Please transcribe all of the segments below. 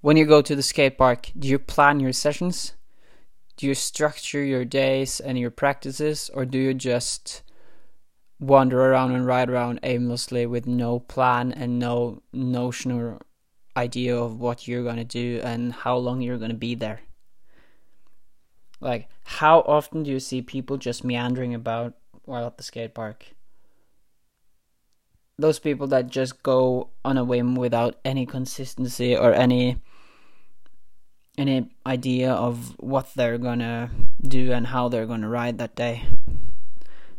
when you go to the skate park, do you plan your sessions? Do you structure your days and your practices, or do you just wander around and ride around aimlessly with no plan and no notion or idea of what you're going to do and how long you're going to be there? Like, how often do you see people just meandering about while at the skate park? Those people that just go on a whim without any consistency or any any idea of what they're gonna do and how they're gonna ride that day.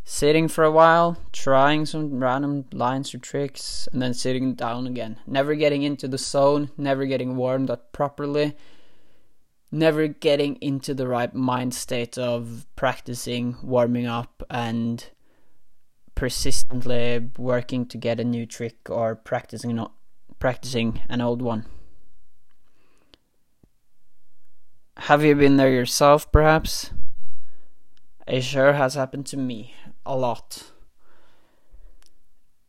Sitting for a while, trying some random lines or tricks, and then sitting down again. Never getting into the zone, never getting warmed up properly, never getting into the right mind state of practicing, warming up, and persistently working to get a new trick or practicing practicing an old one. Have you been there yourself, perhaps? It sure has happened to me a lot,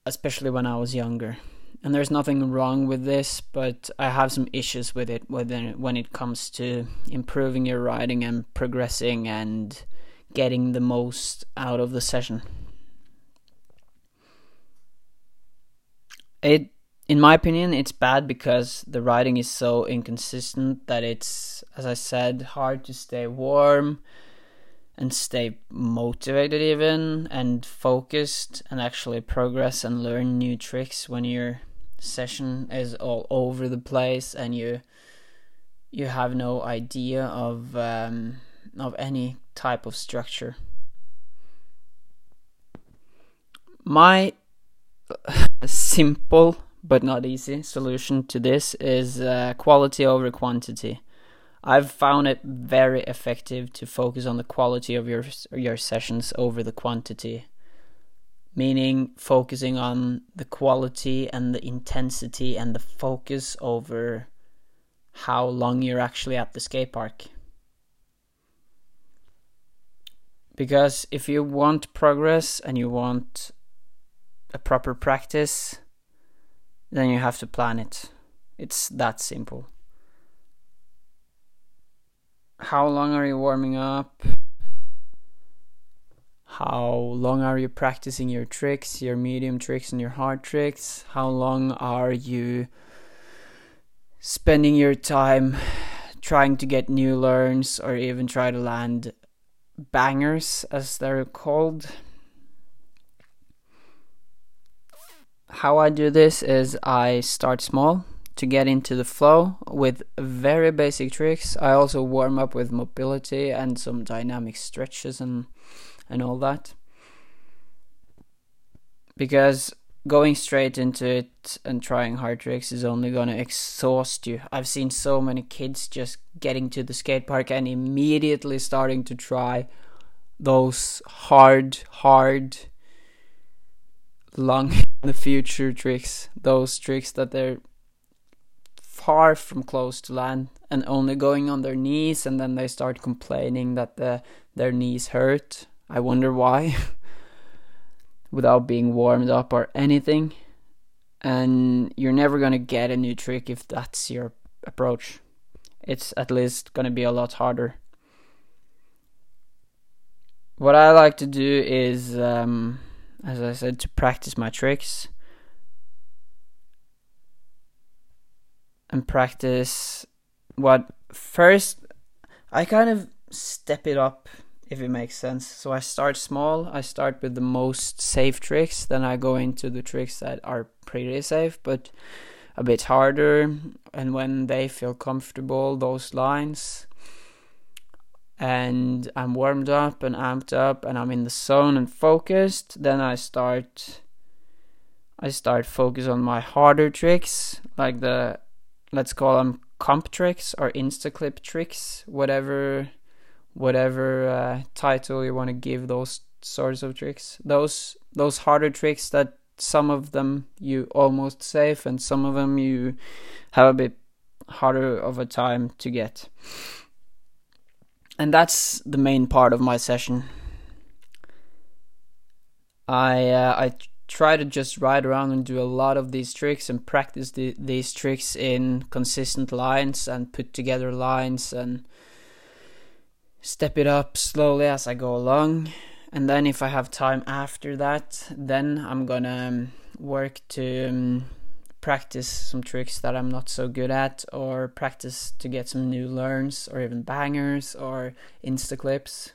especially when I was younger. And there's nothing wrong with this, but I have some issues with it when it comes to improving your riding and progressing and getting the most out of the session. It in my opinion, it's bad because the riding is so inconsistent that it's, as I said, hard to stay warm and stay motivated, even and focused, and actually progress and learn new tricks when your session is all over the place and you you have no idea of um, of any type of structure. My simple but not easy solution to this is uh, quality over quantity. I've found it very effective to focus on the quality of your your sessions over the quantity. Meaning focusing on the quality and the intensity and the focus over how long you're actually at the skate park. Because if you want progress and you want a proper practice, then you have to plan it. It's that simple. How long are you warming up? How long are you practicing your tricks, your medium tricks, and your hard tricks? How long are you spending your time trying to get new learns or even try to land bangers, as they're called? How I do this is I start small to get into the flow with very basic tricks. I also warm up with mobility and some dynamic stretches and and all that. Because going straight into it and trying hard tricks is only going to exhaust you. I've seen so many kids just getting to the skate park and immediately starting to try those hard hard long the future tricks, those tricks that they're far from close to land and only going on their knees and then they start complaining that the, their knees hurt. I wonder why. Without being warmed up or anything. And you're never going to get a new trick if that's your approach. It's at least going to be a lot harder. What I like to do is um, as I said, to practice my tricks and practice what first I kind of step it up if it makes sense. So I start small, I start with the most safe tricks, then I go into the tricks that are pretty safe but a bit harder. And when they feel comfortable those lines and I'm warmed up and amped up and I'm in the zone and focused, then I start I start focus on my harder tricks, like the let's call them comp tricks or insta clip tricks, whatever whatever uh, title you want to give those sorts of tricks. Those those harder tricks that some of them you almost safe and some of them you have a bit harder of a time to get and that's the main part of my session. I uh, I try to just ride around and do a lot of these tricks and practice the, these tricks in consistent lines and put together lines and step it up slowly as I go along. And then if I have time after that, then I'm gonna um, work to um, practice some tricks that I'm not so good at, or practice to get some new learns, or even bangers, or insta clips.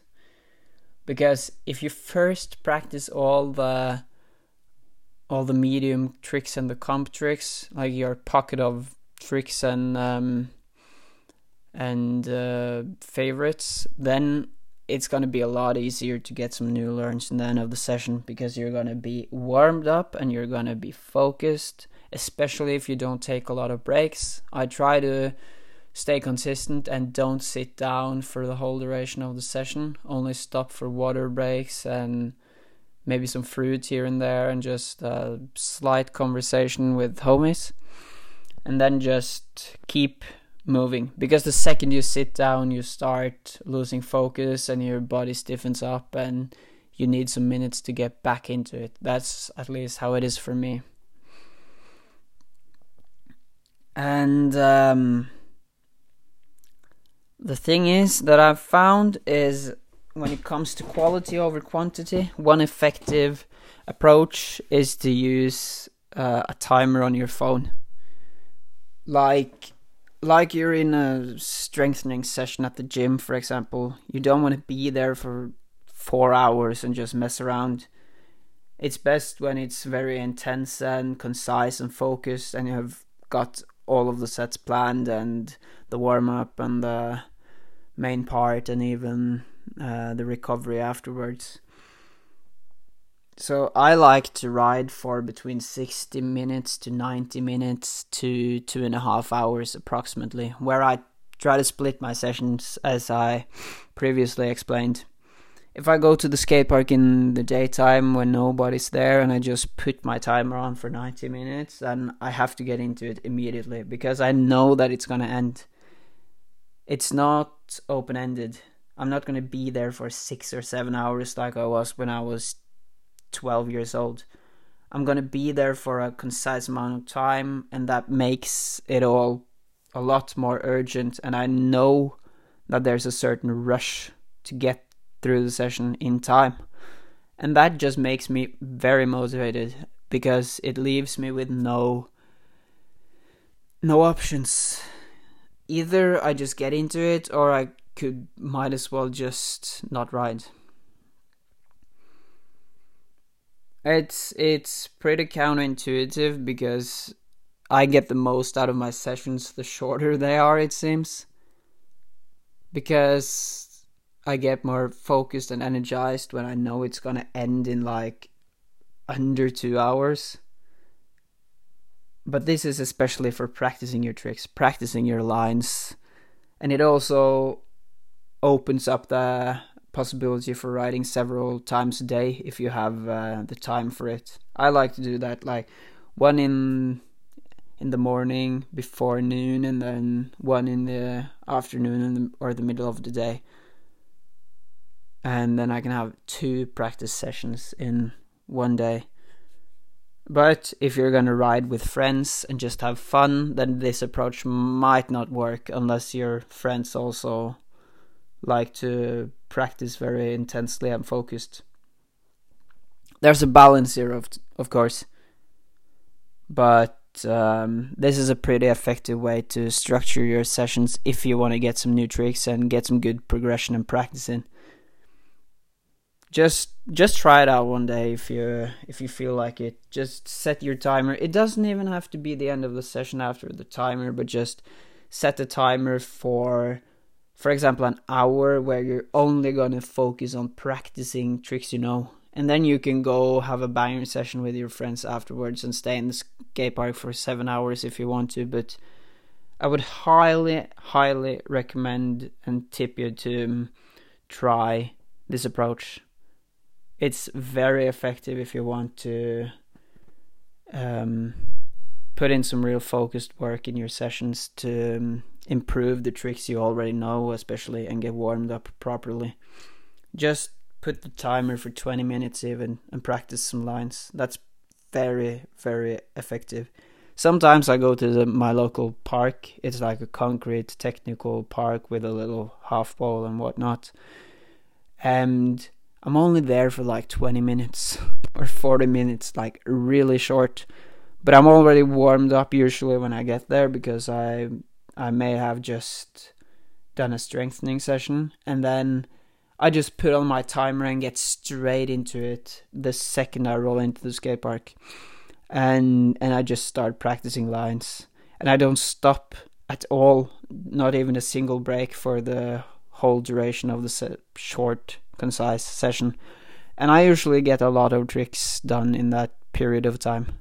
Because if you first practice all the all the medium tricks and the comp tricks, like your pocket of tricks and um, and uh, favorites, then it's to be a lot easier to get some new learns in the end of the session because you're to be warmed up and you're to be focused, especially if you don't take a lot of breaks. I try to stay consistent and don't sit down for the whole duration of the session, only stop for water breaks and maybe some fruit here and there and just a slight conversation with homies. And then just keep moving. Because the second you sit down you start losing focus and your body stiffens up and you need some minutes to get back into it. That's at least how it is for me and um, the thing is that i've found is when it comes to quality over quantity, one effective approach is to use uh, a timer on your phone. Like like you're in a strengthening session at the gym, for example, you don't want to be there for 4 hours and just mess around. It's best when it's very intense and concise and focused and you have got all of the sets planned and the warm up and the main part and even uh, the recovery afterwards. So I like to ride for between 60 minutes to 90 minutes to two and a half hours approximately, where I try to split my sessions as I previously explained. If I go to the skate park in the daytime when nobody's there and I just put my timer on for 90 minutes, then I have to get into it immediately because I know that it's going to end. It's not open ended I'm not going to be there for six or seven hours like I was when I was 12 years old. I'm going to be there for a concise amount of time, and that makes it all a lot more urgent. And I know that there's a certain rush to get through the session in time. And that just makes me very motivated because it leaves me with no no options. Either I just get into it or I could might as well just not ride. It's it's pretty counterintuitive because I get the most out of my sessions the shorter they are it seems. Because I get more focused and energized when I know it's to end in like under 2 hours. But this is especially for practicing your tricks, practicing your lines. And it also opens up the possibility for writing several times a day if you have uh, the time for it. I like to do that, like one in in the morning before noon, and then one in the afternoon or the middle of the day, and then I can have two practice sessions in one day. But if you're gonna ride with friends and just have fun, then this approach might not work unless your friends also like to practice very intensely and focused. There's a balance here, of of course, but um, this is a pretty effective way to structure your sessions if you want to get some new tricks and get some good progression and practice in. Just just try it out one day if you if you feel like it. Just set your timer. It doesn't even have to be the end of the session after the timer, but just set a timer for for example, an hour where you're only gonna focus on practicing tricks you know, and then you can go have a banger session with your friends afterwards and stay in the skate park for seven hours if you want to. But I would highly, highly recommend and tip you to um, try this approach. It's very effective if you want to um, put in some real focused work in your sessions to um, improve the tricks you already know, especially, and get warmed up properly. Just put the timer for 20 minutes even and practice some lines. That's very, very effective. Sometimes I go to the, my local park. It's like a concrete technical park with a little half bowl and whatnot. And I'm only there for like 20 minutes or 40 minutes, like really short. But I'm already warmed up usually when I get there because I I may have just done a strengthening session and then I just put on my timer and get straight into it the second I roll into the skate park. And and I just start practicing lines. And I don't stop at all, not even a single break for the whole duration of the short, concise session. And I usually get a lot of tricks done in that period of time.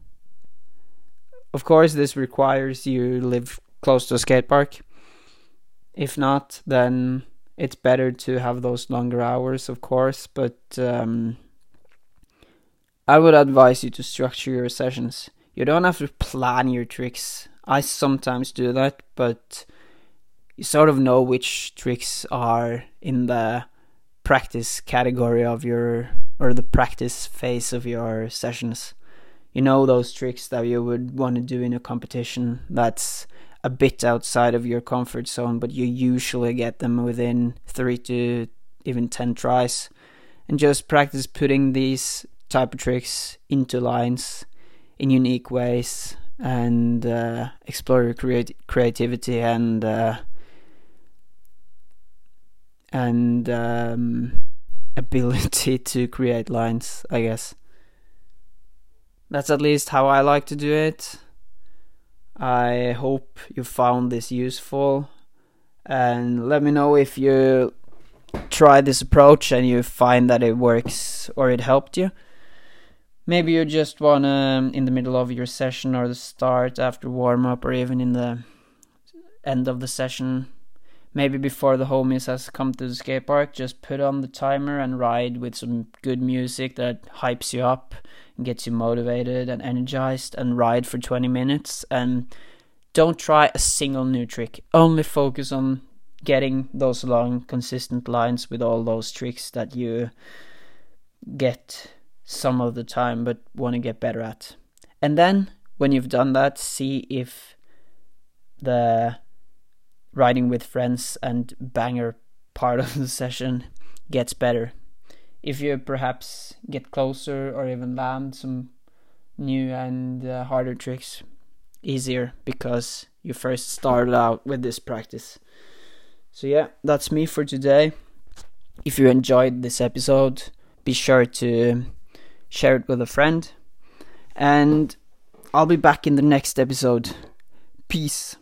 Of course, this requires you live close to a skate park. If not, then it's better to have those longer hours, of course, but um, I would advise you to structure your sessions. You don't have to plan your tricks. I sometimes do that, but you sort of know which tricks are in the practice category of your or the practice phase of your sessions. You know those tricks that you would want to do in a competition that's a bit outside of your comfort zone, but you usually get them within three to even 10 tries. And just practice putting these type of tricks into lines in unique ways and uh, explore your creat- creativity and uh, and um, ability to create lines, I guess. That's at least how I like to do it. I hope you found this useful and let me know if you try this approach and you find that it works or it helped you. Maybe you just want to, in the middle of your session or the start after warm up or even in the end of the session, maybe before the homies has come to the skate park, just put on the timer and ride with some good music that hypes you up and gets you motivated and energized and ride for 20 minutes. And don't try a single new trick. Only focus on getting those long consistent lines with all those tricks that you get some of the time but want to get better at. And then when you've done that see if the riding with friends and banger part of the session gets better if you perhaps get closer or even land some new and uh, harder tricks easier because you first started out with this practice. So, yeah, that's me for today. If you enjoyed this episode, be sure to share it with a friend. And I'll be back in the next episode. Peace.